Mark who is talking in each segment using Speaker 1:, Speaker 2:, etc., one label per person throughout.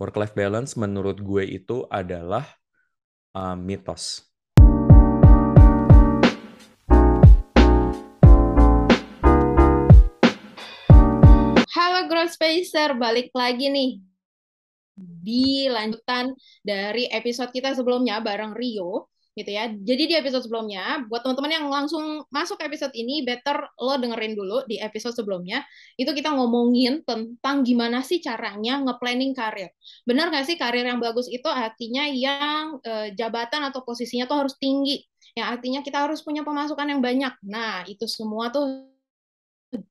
Speaker 1: work life balance menurut gue itu adalah uh, mitos.
Speaker 2: Halo Growth Spacer, balik lagi nih di lanjutan dari episode kita sebelumnya bareng Rio gitu ya. Jadi di episode sebelumnya, buat teman-teman yang langsung masuk ke episode ini, better lo dengerin dulu di episode sebelumnya. Itu kita ngomongin tentang gimana sih caranya nge-planning karir. Benar nggak sih karir yang bagus itu artinya yang eh, jabatan atau posisinya tuh harus tinggi. Yang artinya kita harus punya pemasukan yang banyak. Nah, itu semua tuh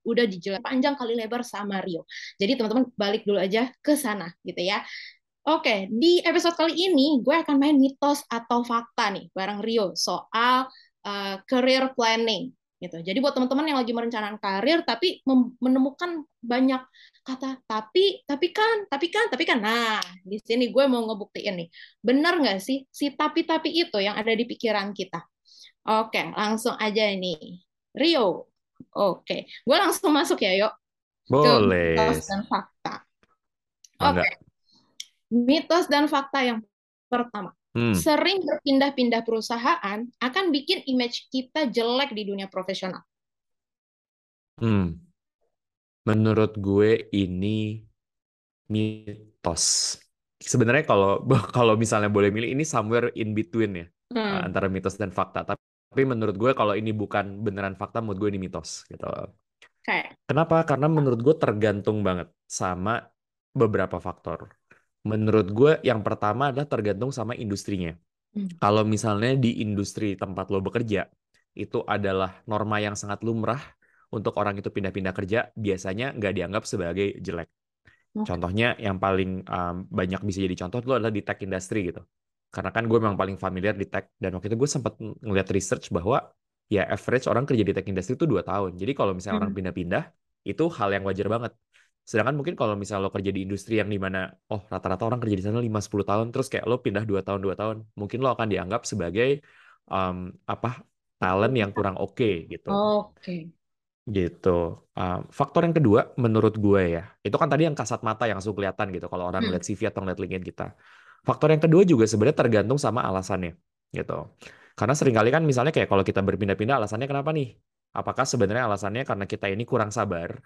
Speaker 2: udah dijelaskan panjang kali lebar sama Rio. Jadi teman-teman balik dulu aja ke sana gitu ya. Oke, di episode kali ini gue akan main mitos atau fakta nih bareng Rio soal uh, career planning gitu. Jadi buat teman-teman yang lagi merencanakan karir tapi menemukan banyak kata tapi, tapi kan, tapi kan, tapi kan. Nah, di sini gue mau ngebuktiin nih. Benar nggak sih si tapi-tapi itu yang ada di pikiran kita? Oke, langsung aja ini. Rio, Oke, gue langsung masuk ya, yuk.
Speaker 1: Boleh.
Speaker 2: Ke mitos dan fakta. Oke. Mitos dan fakta yang pertama. Hmm. Sering berpindah-pindah perusahaan akan bikin image kita jelek di dunia profesional.
Speaker 1: Hmm. Menurut gue ini mitos. Sebenarnya kalau kalau misalnya boleh milih ini somewhere in between ya hmm. antara mitos dan fakta. Tapi tapi menurut gue kalau ini bukan beneran fakta, menurut gue ini mitos gitu.
Speaker 2: Okay.
Speaker 1: Kenapa? Karena menurut gue tergantung banget sama beberapa faktor. Menurut gue yang pertama adalah tergantung sama industrinya. Hmm. Kalau misalnya di industri tempat lo bekerja, itu adalah norma yang sangat lumrah untuk orang itu pindah-pindah kerja, biasanya nggak dianggap sebagai jelek. Okay. Contohnya yang paling um, banyak bisa jadi contoh itu adalah di tech industry gitu karena kan gue memang paling familiar di tech dan waktu itu gue sempat ngeliat research bahwa ya average orang kerja di tech industry itu dua tahun jadi kalau misalnya hmm. orang pindah-pindah itu hal yang wajar banget sedangkan mungkin kalau misalnya lo kerja di industri yang di mana oh rata-rata orang kerja di sana 5-10 tahun terus kayak lo pindah dua tahun dua tahun mungkin lo akan dianggap sebagai um, apa talent yang kurang oke okay, gitu
Speaker 2: oke okay.
Speaker 1: gitu uh, faktor yang kedua menurut gue ya itu kan tadi yang kasat mata yang langsung kelihatan gitu kalau orang hmm. lihat CV atau ngeliat LinkedIn kita Faktor yang kedua juga sebenarnya tergantung sama alasannya, gitu. Karena sering kali kan misalnya kayak kalau kita berpindah-pindah alasannya kenapa nih? Apakah sebenarnya alasannya karena kita ini kurang sabar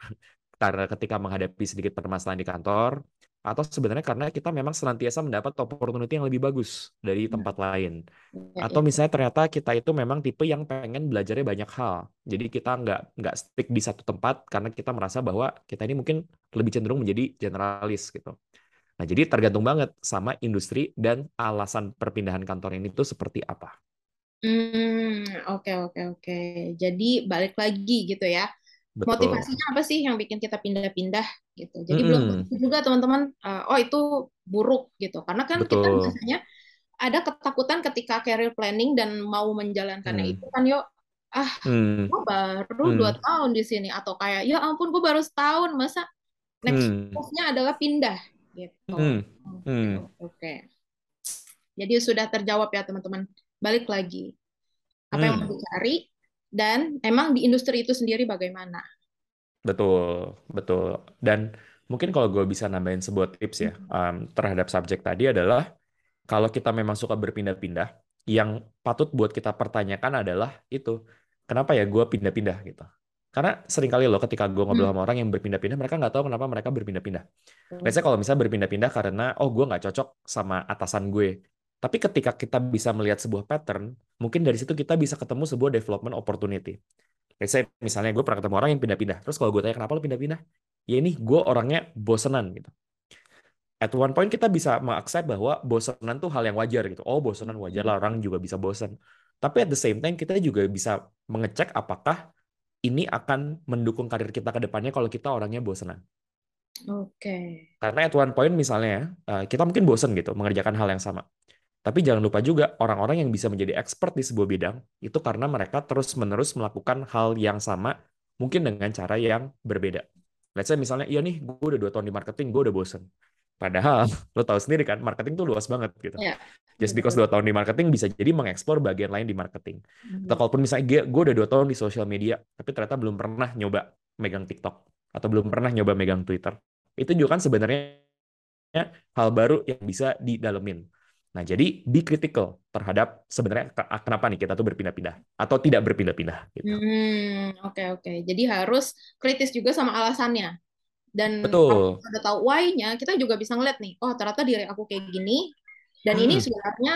Speaker 1: karena ketika menghadapi sedikit permasalahan di kantor atau sebenarnya karena kita memang senantiasa mendapat opportunity yang lebih bagus dari hmm. tempat lain iya, atau iya. misalnya ternyata kita itu memang tipe yang pengen belajarnya banyak hal jadi kita nggak nggak stick di satu tempat karena kita merasa bahwa kita ini mungkin lebih cenderung menjadi generalis gitu Nah, jadi tergantung banget sama industri dan alasan perpindahan kantor ini tuh seperti apa.
Speaker 2: Hmm, oke okay, oke okay, oke. Okay. Jadi balik lagi gitu ya. Betul. Motivasinya apa sih yang bikin kita pindah-pindah gitu. Jadi mm -hmm. belum juga teman-teman uh, oh itu buruk gitu. Karena kan Betul. kita biasanya ada ketakutan ketika career planning dan mau menjalankannya hmm. itu kan yuk ah hmm. gue baru hmm. dua tahun di sini atau kayak ya ampun gue baru setahun masa next hmm. move-nya adalah pindah gitu. Hmm. Hmm. Oke. Okay. Jadi sudah terjawab ya teman-teman. Balik lagi. Apa hmm. yang mau dicari dan emang di industri itu sendiri bagaimana?
Speaker 1: Betul, betul. Dan mungkin kalau gue bisa nambahin sebuah tips ya um, terhadap subjek tadi adalah kalau kita memang suka berpindah-pindah, yang patut buat kita pertanyakan adalah itu kenapa ya gue pindah-pindah gitu. Karena sering kali loh ketika gue ngobrol hmm. sama orang yang berpindah-pindah, mereka nggak tahu kenapa mereka berpindah-pindah. Hmm. Biasanya kalau misalnya berpindah-pindah karena, oh gue nggak cocok sama atasan gue. Tapi ketika kita bisa melihat sebuah pattern, mungkin dari situ kita bisa ketemu sebuah development opportunity. Biasanya misalnya gue pernah ketemu orang yang pindah-pindah. Terus kalau gue tanya kenapa lo pindah-pindah? Ya ini gue orangnya bosenan gitu. At one point kita bisa mengaccept bahwa bosenan tuh hal yang wajar gitu. Oh bosenan wajar lah, orang juga bisa bosen. Tapi at the same time kita juga bisa mengecek apakah ini akan mendukung karir kita ke depannya kalau kita orangnya bosenan.
Speaker 2: Oke. Okay.
Speaker 1: Karena at one point misalnya eh, kita mungkin bosen gitu mengerjakan hal yang sama. Tapi jangan lupa juga orang-orang yang bisa menjadi expert di sebuah bidang itu karena mereka terus-menerus melakukan hal yang sama mungkin dengan cara yang berbeda. Let's say misalnya, iya nih gue udah dua tahun di marketing, gue udah bosen. Padahal lo tahu sendiri kan, marketing tuh luas banget gitu. Yeah. Just because dua tahun di marketing bisa jadi mengeksplor bagian lain di marketing. Mm-hmm. Atau kalaupun misalnya gue udah dua tahun di social media, tapi ternyata belum pernah nyoba megang TikTok atau belum pernah nyoba megang Twitter. Itu juga kan sebenarnya hal baru yang bisa didalemin. Nah, jadi be critical terhadap sebenarnya kenapa nih kita tuh berpindah-pindah atau tidak berpindah-pindah gitu.
Speaker 2: Hmm, oke okay, oke. Okay. Jadi harus kritis juga sama alasannya. Dan
Speaker 1: Betul.
Speaker 2: kalau udah tahu why-nya, kita juga bisa ngeliat nih, oh ternyata diri aku kayak gini dan hmm. ini sebenarnya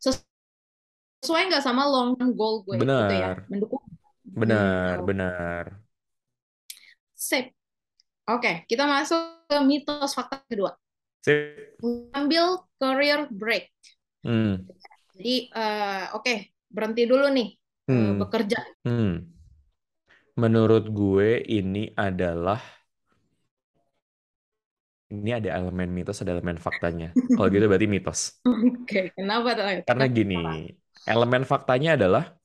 Speaker 2: sesuai nggak sama long term goal gue
Speaker 1: benar.
Speaker 2: gitu ya. Mendukung.
Speaker 1: Benar, hmm. benar.
Speaker 2: Sip. Oke, okay, kita masuk ke mitos fakta kedua.
Speaker 1: Sip.
Speaker 2: Ambil career break.
Speaker 1: Hmm.
Speaker 2: Jadi, uh, oke, okay, berhenti dulu nih eh, hmm. bekerja.
Speaker 1: Hmm. Menurut gue ini adalah ini ada elemen mitos, ada elemen faktanya. Kalau gitu berarti mitos.
Speaker 2: Oke, okay. kenapa?
Speaker 1: Karena gini, elemen faktanya adalah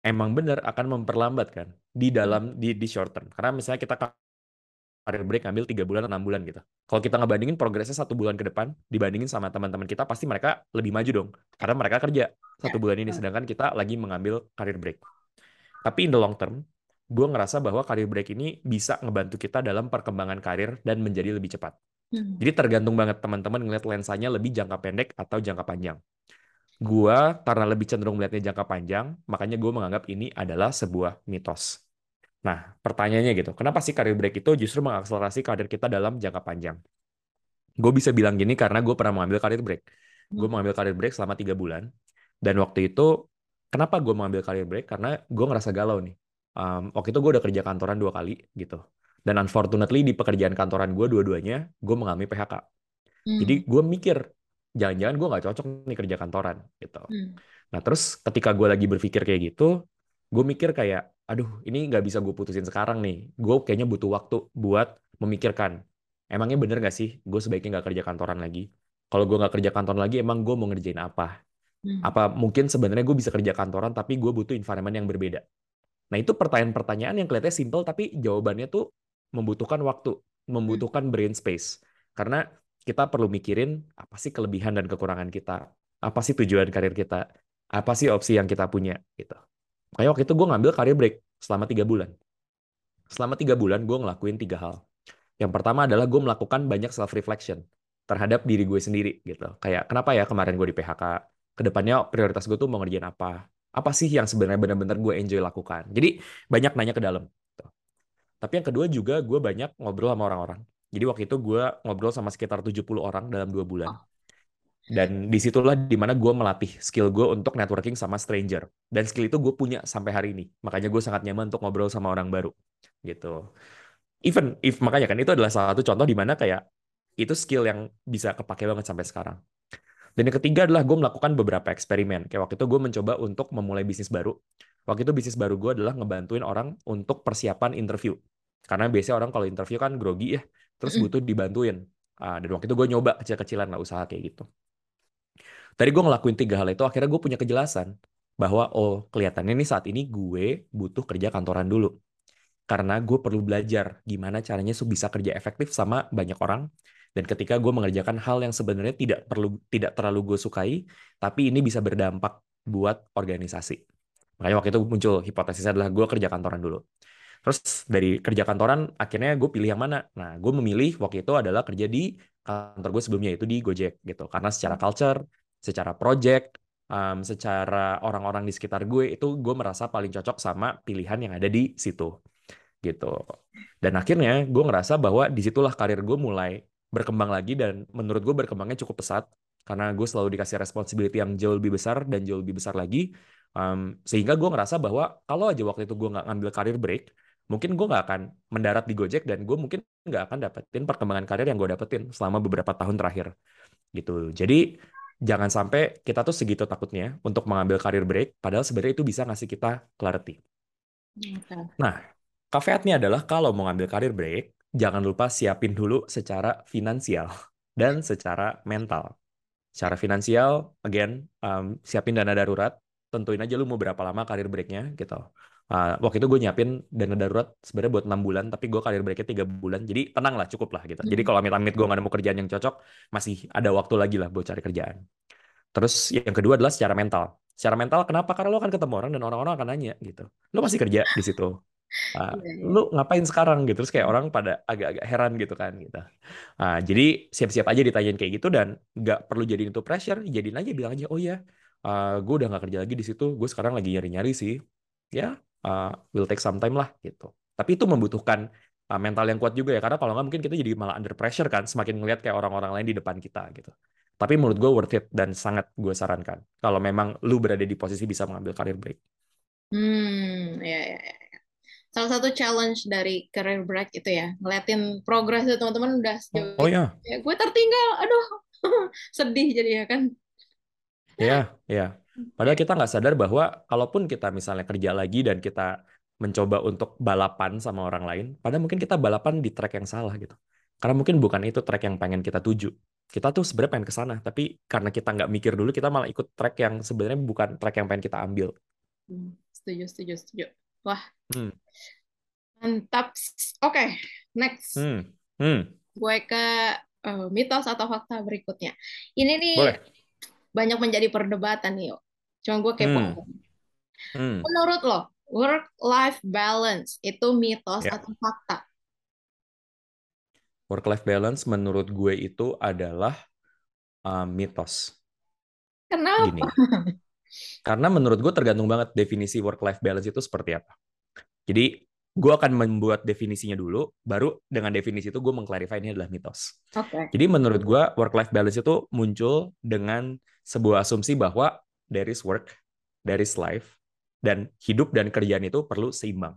Speaker 1: emang benar akan memperlambat kan di dalam di di short term. Karena misalnya kita karir break ambil tiga bulan enam bulan gitu. Kalau kita ngebandingin progresnya satu bulan ke depan dibandingin sama teman-teman kita pasti mereka lebih maju dong karena mereka kerja satu bulan ini sedangkan kita lagi mengambil karir break. Tapi in the long term, gue ngerasa bahwa karir break ini bisa ngebantu kita dalam perkembangan karir dan menjadi lebih cepat. Hmm. Jadi tergantung banget teman-teman ngeliat lensanya lebih jangka pendek atau jangka panjang. Gua karena lebih cenderung melihatnya jangka panjang, makanya gue menganggap ini adalah sebuah mitos. Nah, pertanyaannya gitu, kenapa sih karir break itu justru mengakselerasi karir kita dalam jangka panjang? Gue bisa bilang gini karena gue pernah mengambil karir break. Gue hmm. mengambil karir break selama tiga bulan. Dan waktu itu, kenapa gue mengambil karir break? Karena gue ngerasa galau nih. Um, waktu itu gue udah kerja kantoran dua kali gitu. Dan unfortunately di pekerjaan kantoran gue dua-duanya, gue mengalami PHK. Hmm. Jadi gue mikir, jangan-jangan gue nggak cocok nih kerja kantoran gitu. Hmm. Nah terus ketika gue lagi berpikir kayak gitu, gue mikir kayak aduh ini nggak bisa gue putusin sekarang nih. Gue kayaknya butuh waktu buat memikirkan emangnya bener nggak sih gue sebaiknya nggak kerja kantoran lagi? Kalau gue nggak kerja kantoran lagi emang gue mau ngerjain apa? Hmm. apa mungkin sebenarnya gue bisa kerja kantoran tapi gue butuh environment yang berbeda? Nah itu pertanyaan-pertanyaan yang kelihatannya simple tapi jawabannya tuh membutuhkan waktu membutuhkan brain space. Karena kita perlu mikirin apa sih kelebihan dan kekurangan kita? Apa sih tujuan karir kita? Apa sih opsi yang kita punya? Gitu Makanya waktu itu gue ngambil career break selama tiga bulan. Selama tiga bulan gue ngelakuin tiga hal. Yang pertama adalah gue melakukan banyak self reflection terhadap diri gue sendiri gitu. Kayak kenapa ya kemarin gue di PHK? Ke depannya prioritas gue tuh mau ngerjain apa? Apa sih yang sebenarnya benar-benar gue enjoy lakukan? Jadi banyak nanya ke dalam. Gitu. Tapi yang kedua juga gue banyak ngobrol sama orang-orang. Jadi waktu itu gue ngobrol sama sekitar 70 orang dalam dua bulan. Dan di situlah di mana gue melatih skill gue untuk networking sama stranger. Dan skill itu gue punya sampai hari ini. Makanya gue sangat nyaman untuk ngobrol sama orang baru. Gitu. Even, if makanya kan itu adalah salah satu contoh di mana kayak itu skill yang bisa kepake banget sampai sekarang. Dan yang ketiga adalah gue melakukan beberapa eksperimen. Kayak waktu itu gue mencoba untuk memulai bisnis baru. Waktu itu bisnis baru gue adalah ngebantuin orang untuk persiapan interview. Karena biasanya orang kalau interview kan grogi ya, terus butuh dibantuin. Uh, dan waktu itu gue nyoba kecil-kecilan lah usaha kayak gitu. Tadi gue ngelakuin tiga hal itu, akhirnya gue punya kejelasan bahwa oh kelihatannya nih saat ini gue butuh kerja kantoran dulu. Karena gue perlu belajar gimana caranya bisa kerja efektif sama banyak orang. Dan ketika gue mengerjakan hal yang sebenarnya tidak perlu tidak terlalu gue sukai, tapi ini bisa berdampak buat organisasi. Makanya waktu itu muncul hipotesisnya adalah gue kerja kantoran dulu. Terus dari kerja kantoran akhirnya gue pilih yang mana? Nah, gue memilih waktu itu adalah kerja di kantor gue sebelumnya itu di Gojek gitu. Karena secara culture, secara project, um, secara orang-orang di sekitar gue itu gue merasa paling cocok sama pilihan yang ada di situ gitu. Dan akhirnya gue ngerasa bahwa di situlah karir gue mulai berkembang lagi dan menurut gue berkembangnya cukup pesat karena gue selalu dikasih responsibility yang jauh lebih besar dan jauh lebih besar lagi um, sehingga gue ngerasa bahwa kalau aja waktu itu gue nggak ngambil karir break mungkin gue nggak akan mendarat di Gojek dan gue mungkin nggak akan dapetin perkembangan karir yang gue dapetin selama beberapa tahun terakhir gitu jadi jangan sampai kita tuh segitu takutnya untuk mengambil karir break, padahal sebenarnya itu bisa ngasih kita clarity. Nah, caveatnya adalah kalau mau ngambil karir break, jangan lupa siapin dulu secara finansial dan secara mental. Secara finansial, again, um, siapin dana darurat, tentuin aja lu mau berapa lama karir breaknya gitu. Uh, waktu itu gue nyiapin dana darurat sebenarnya buat enam bulan, tapi gue karir breaknya tiga bulan, jadi tenang lah, cukup lah gitu. Hmm. Jadi kalau amit-amit gue gak nemu kerjaan yang cocok, masih ada waktu lagi lah buat cari kerjaan. Terus yang kedua adalah secara mental. Secara mental kenapa? Karena lo akan ketemu orang dan orang-orang akan nanya gitu. Lo masih kerja di situ. Ah,
Speaker 2: Iya, iya.
Speaker 1: lu ngapain sekarang gitu terus kayak orang pada agak-agak heran gitu kan gitu Ah, jadi siap-siap aja ditanyain kayak gitu dan nggak perlu jadiin itu pressure jadiin aja bilang aja oh ya gue udah nggak kerja lagi di situ gue sekarang lagi nyari-nyari sih ya uh, will take some time lah gitu tapi itu membutuhkan uh, mental yang kuat juga ya karena kalau nggak mungkin kita jadi malah under pressure kan semakin ngelihat kayak orang-orang lain di depan kita gitu tapi menurut gue worth it dan sangat gue sarankan kalau memang lu berada di posisi bisa mengambil career break
Speaker 2: Hmm, ya, ya, ya. Salah satu challenge dari career break itu ya, ngeliatin progres tuh teman-teman udah sejauh
Speaker 1: oh
Speaker 2: itu.
Speaker 1: ya
Speaker 2: Ya, gue tertinggal, aduh, sedih jadi ya kan.
Speaker 1: Ya, ya.
Speaker 2: Ya.
Speaker 1: Padahal kita nggak sadar bahwa kalaupun kita misalnya kerja lagi dan kita mencoba untuk balapan sama orang lain, padahal mungkin kita balapan di track yang salah gitu. Karena mungkin bukan itu track yang pengen kita tuju. Kita tuh sebenarnya pengen ke sana, tapi karena kita nggak mikir dulu, kita malah ikut track yang sebenarnya bukan track yang pengen kita ambil.
Speaker 2: Hmm, setuju, setuju, setuju. Wah,
Speaker 1: Hmm,
Speaker 2: mantap. Oke, next.
Speaker 1: hmm, hmm.
Speaker 2: Gue ke eh, mitos atau fakta berikutnya. Ini nih
Speaker 1: Boleh.
Speaker 2: banyak menjadi perdebatan nih. Cuma gue kepo.
Speaker 1: Hmm, hmm.
Speaker 2: Menurut lo, work-life balance itu mitos
Speaker 1: Ya.
Speaker 2: atau fakta?
Speaker 1: Work-life balance menurut gue itu adalah uh, mitos.
Speaker 2: Kenapa?
Speaker 1: Gini. Karena menurut gue tergantung banget definisi work-life balance itu seperti apa. Jadi gue akan membuat definisinya dulu, baru dengan definisi itu gue mengklarify ini adalah mitos.
Speaker 2: Oke.
Speaker 1: Jadi menurut gue work-life balance itu muncul dengan sebuah asumsi bahwa there is work, there is life, dan hidup dan kerjaan itu perlu seimbang.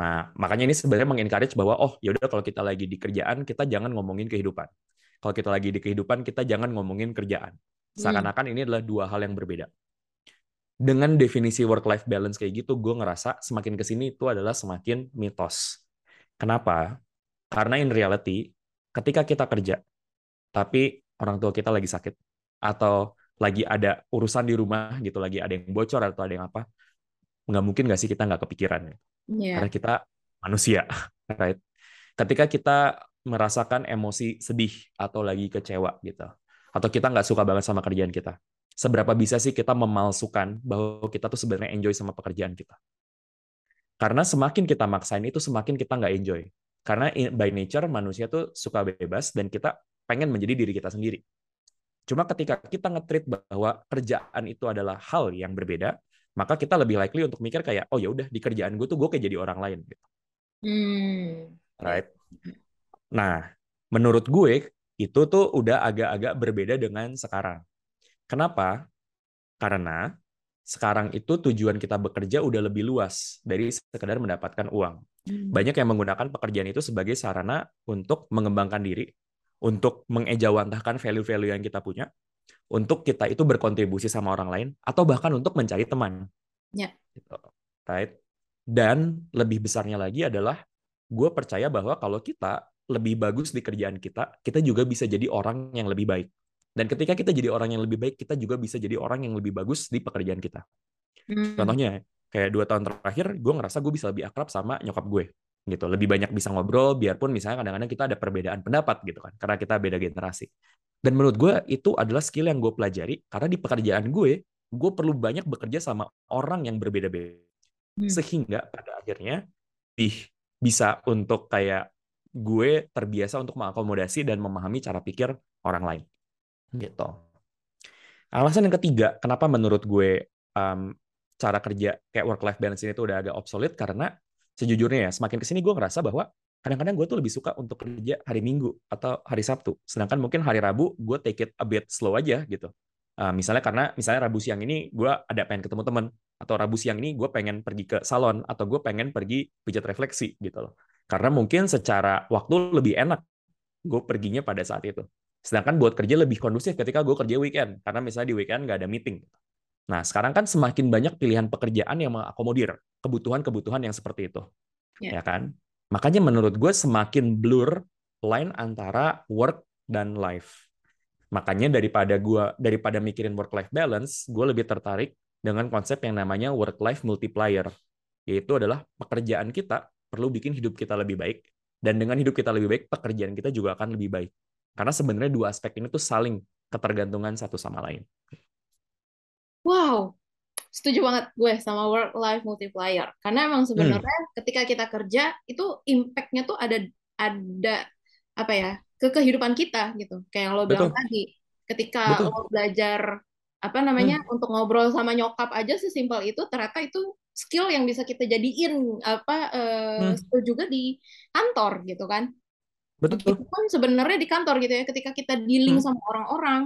Speaker 1: Nah, makanya ini sebenarnya mengencourage bahwa oh yaudah kalau kita lagi di kerjaan kita jangan ngomongin kehidupan. Kalau kita lagi di kehidupan kita jangan ngomongin kerjaan. Seakan-akan ini adalah dua hal yang berbeda. Dengan definisi work-life balance kayak gitu, gue ngerasa semakin ke sini itu adalah semakin mitos. Kenapa? Karena in reality, ketika kita kerja, tapi orang tua kita lagi sakit, atau lagi ada urusan di rumah gitu, lagi ada yang bocor atau ada yang apa, nggak mungkin nggak sih kita nggak kepikiran.
Speaker 2: Iya.
Speaker 1: Karena kita manusia, right? Ketika kita merasakan emosi sedih atau lagi kecewa gitu, atau kita nggak suka banget sama kerjaan kita, seberapa bisa sih kita memalsukan bahwa kita tuh sebenarnya enjoy sama pekerjaan kita? Karena semakin kita maksain itu, semakin kita nggak enjoy. Karena by nature manusia tuh suka bebas dan kita pengen menjadi diri kita sendiri. Cuma ketika kita nge-treat bahwa kerjaan itu adalah hal yang berbeda, maka kita lebih likely untuk mikir kayak, oh ya udah di kerjaan gue tuh gue kayak jadi orang lain. Gitu.
Speaker 2: Hmm.
Speaker 1: Right? Nah, menurut gue itu tuh udah agak-agak berbeda dengan sekarang. Kenapa? Karena sekarang itu tujuan kita bekerja udah lebih luas dari sekedar mendapatkan uang.
Speaker 2: Hmm.
Speaker 1: Banyak yang menggunakan pekerjaan itu sebagai sarana untuk mengembangkan diri, untuk mengejawantahkan value-value yang kita punya, untuk kita itu berkontribusi sama orang lain, atau bahkan untuk mencari teman.
Speaker 2: Ya.
Speaker 1: Gitu. Right? Dan lebih besarnya lagi adalah gue percaya bahwa kalau kita lebih bagus di kerjaan kita, kita juga bisa jadi orang yang lebih baik. Dan ketika kita jadi orang yang lebih baik, kita juga bisa jadi orang yang lebih bagus di pekerjaan kita.
Speaker 2: Hmm.
Speaker 1: Contohnya, kayak dua tahun terakhir, gue ngerasa gue bisa lebih akrab sama nyokap gue. Gitu Lebih banyak bisa ngobrol, biarpun misalnya kadang-kadang kita ada perbedaan pendapat gitu kan, karena kita beda generasi. Dan menurut gue itu adalah skill yang gue pelajari, karena di pekerjaan gue, gue perlu banyak bekerja sama orang yang berbeda-beda.
Speaker 2: Hmm.
Speaker 1: Sehingga pada akhirnya, ih, bisa untuk kayak gue terbiasa untuk mengakomodasi dan memahami cara pikir orang lain gitu. Alasan yang ketiga, kenapa menurut gue um, cara kerja kayak work life balance ini tuh udah agak obsolete karena sejujurnya ya semakin ke sini gue ngerasa bahwa kadang-kadang gue tuh lebih suka untuk kerja hari Minggu atau hari Sabtu, sedangkan mungkin hari Rabu gue take it a bit slow aja gitu. Uh, misalnya karena misalnya Rabu siang ini gue ada pengen ketemu teman atau Rabu siang ini gue pengen pergi ke salon atau gue pengen pergi pijat refleksi gitu loh. Karena mungkin secara waktu lebih enak gue perginya pada saat itu. Sedangkan buat kerja lebih kondusif ketika gue kerja weekend, karena misalnya di weekend nggak ada meeting. Nah, sekarang kan semakin banyak pilihan pekerjaan yang mengakomodir kebutuhan-kebutuhan yang seperti itu.
Speaker 2: Ya.
Speaker 1: Ya kan? Makanya menurut gue semakin blur line antara work dan life. Makanya daripada gua daripada mikirin work life balance, gue lebih tertarik dengan konsep yang namanya work life multiplier, yaitu adalah pekerjaan kita perlu bikin hidup kita lebih baik dan dengan hidup kita lebih baik, pekerjaan kita juga akan lebih baik. Karena sebenarnya dua aspek ini tuh saling ketergantungan satu sama lain.
Speaker 2: Wow, setuju banget gue sama work life multiplier. Karena emang
Speaker 1: Hmm,
Speaker 2: sebenarnya ketika kita kerja itu impact-nya tuh ada ada apa ya ke kehidupan kita gitu. Kayak yang lo bilang
Speaker 1: betul,
Speaker 2: tadi ketika
Speaker 1: betul.
Speaker 2: lo belajar apa namanya
Speaker 1: Hmm,
Speaker 2: untuk ngobrol sama nyokap aja sesimpel itu ternyata itu skill yang bisa kita jadiin apa eh,
Speaker 1: hmm,
Speaker 2: skill juga di kantor gitu kan.
Speaker 1: Betul.
Speaker 2: Begitupun sebenarnya di kantor gitu ya, ketika kita dealing
Speaker 1: Hmm,
Speaker 2: sama orang-orang,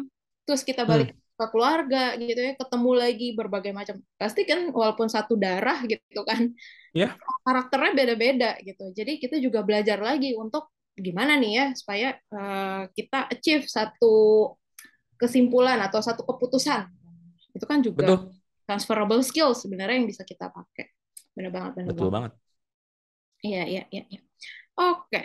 Speaker 2: terus kita
Speaker 1: hmm,
Speaker 2: balik ke keluarga gitu ya, ketemu lagi berbagai macam. Pasti kan walaupun satu darah gitu kan,
Speaker 1: ya,
Speaker 2: karakternya beda-beda gitu. Jadi kita juga belajar lagi untuk gimana nih ya supaya eh, kita achieve satu kesimpulan atau satu keputusan. Itu kan juga
Speaker 1: betul,
Speaker 2: transferable skill sebenarnya yang bisa kita pakai. Benar banget, benar
Speaker 1: betul
Speaker 2: banget. Iya, iya, iya, iya. Oke,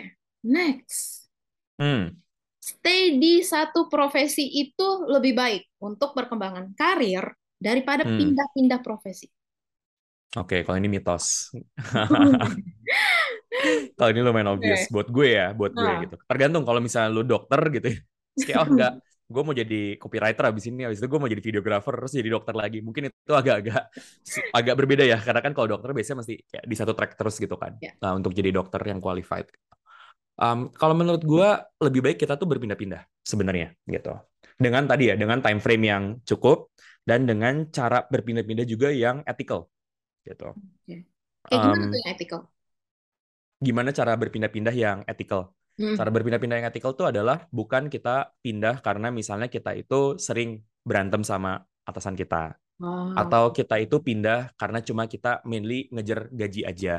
Speaker 2: next.
Speaker 1: Hmm,
Speaker 2: stay di satu profesi itu lebih baik untuk perkembangan karir daripada
Speaker 1: hmm.
Speaker 2: pindah-pindah profesi.
Speaker 1: Oke, kalau ini mitos. Kalau ini lumayan obvious
Speaker 2: Oke.
Speaker 1: buat gue ya, buat gue
Speaker 2: Nah,
Speaker 1: gitu. Tergantung kalau misalnya lu dokter gitu ya. Kayak oh enggak, gue mau jadi copywriter abis ini, abis itu gue mau jadi videographer, terus jadi dokter lagi. Mungkin itu agak-agak agak berbeda ya, karena kan kalau dokter biasanya mesti kayak di satu track terus gitu kan.
Speaker 2: ya.
Speaker 1: Nah, untuk jadi dokter yang qualified. Um, kalau menurut gue lebih baik kita tuh berpindah-pindah sebenarnya gitu. Dengan tadi ya, dengan time frame yang cukup dan dengan cara berpindah-pindah juga yang ethical gitu.
Speaker 2: Oke. Kayak gimana
Speaker 1: Um,
Speaker 2: tuh yang ethical?
Speaker 1: gimana cara berpindah-pindah yang ethical?
Speaker 2: Hmm.
Speaker 1: Cara berpindah-pindah yang ethical itu adalah bukan kita pindah karena misalnya kita itu sering berantem sama atasan kita.
Speaker 2: Wow.
Speaker 1: Atau kita itu pindah karena cuma kita mainly ngejar gaji aja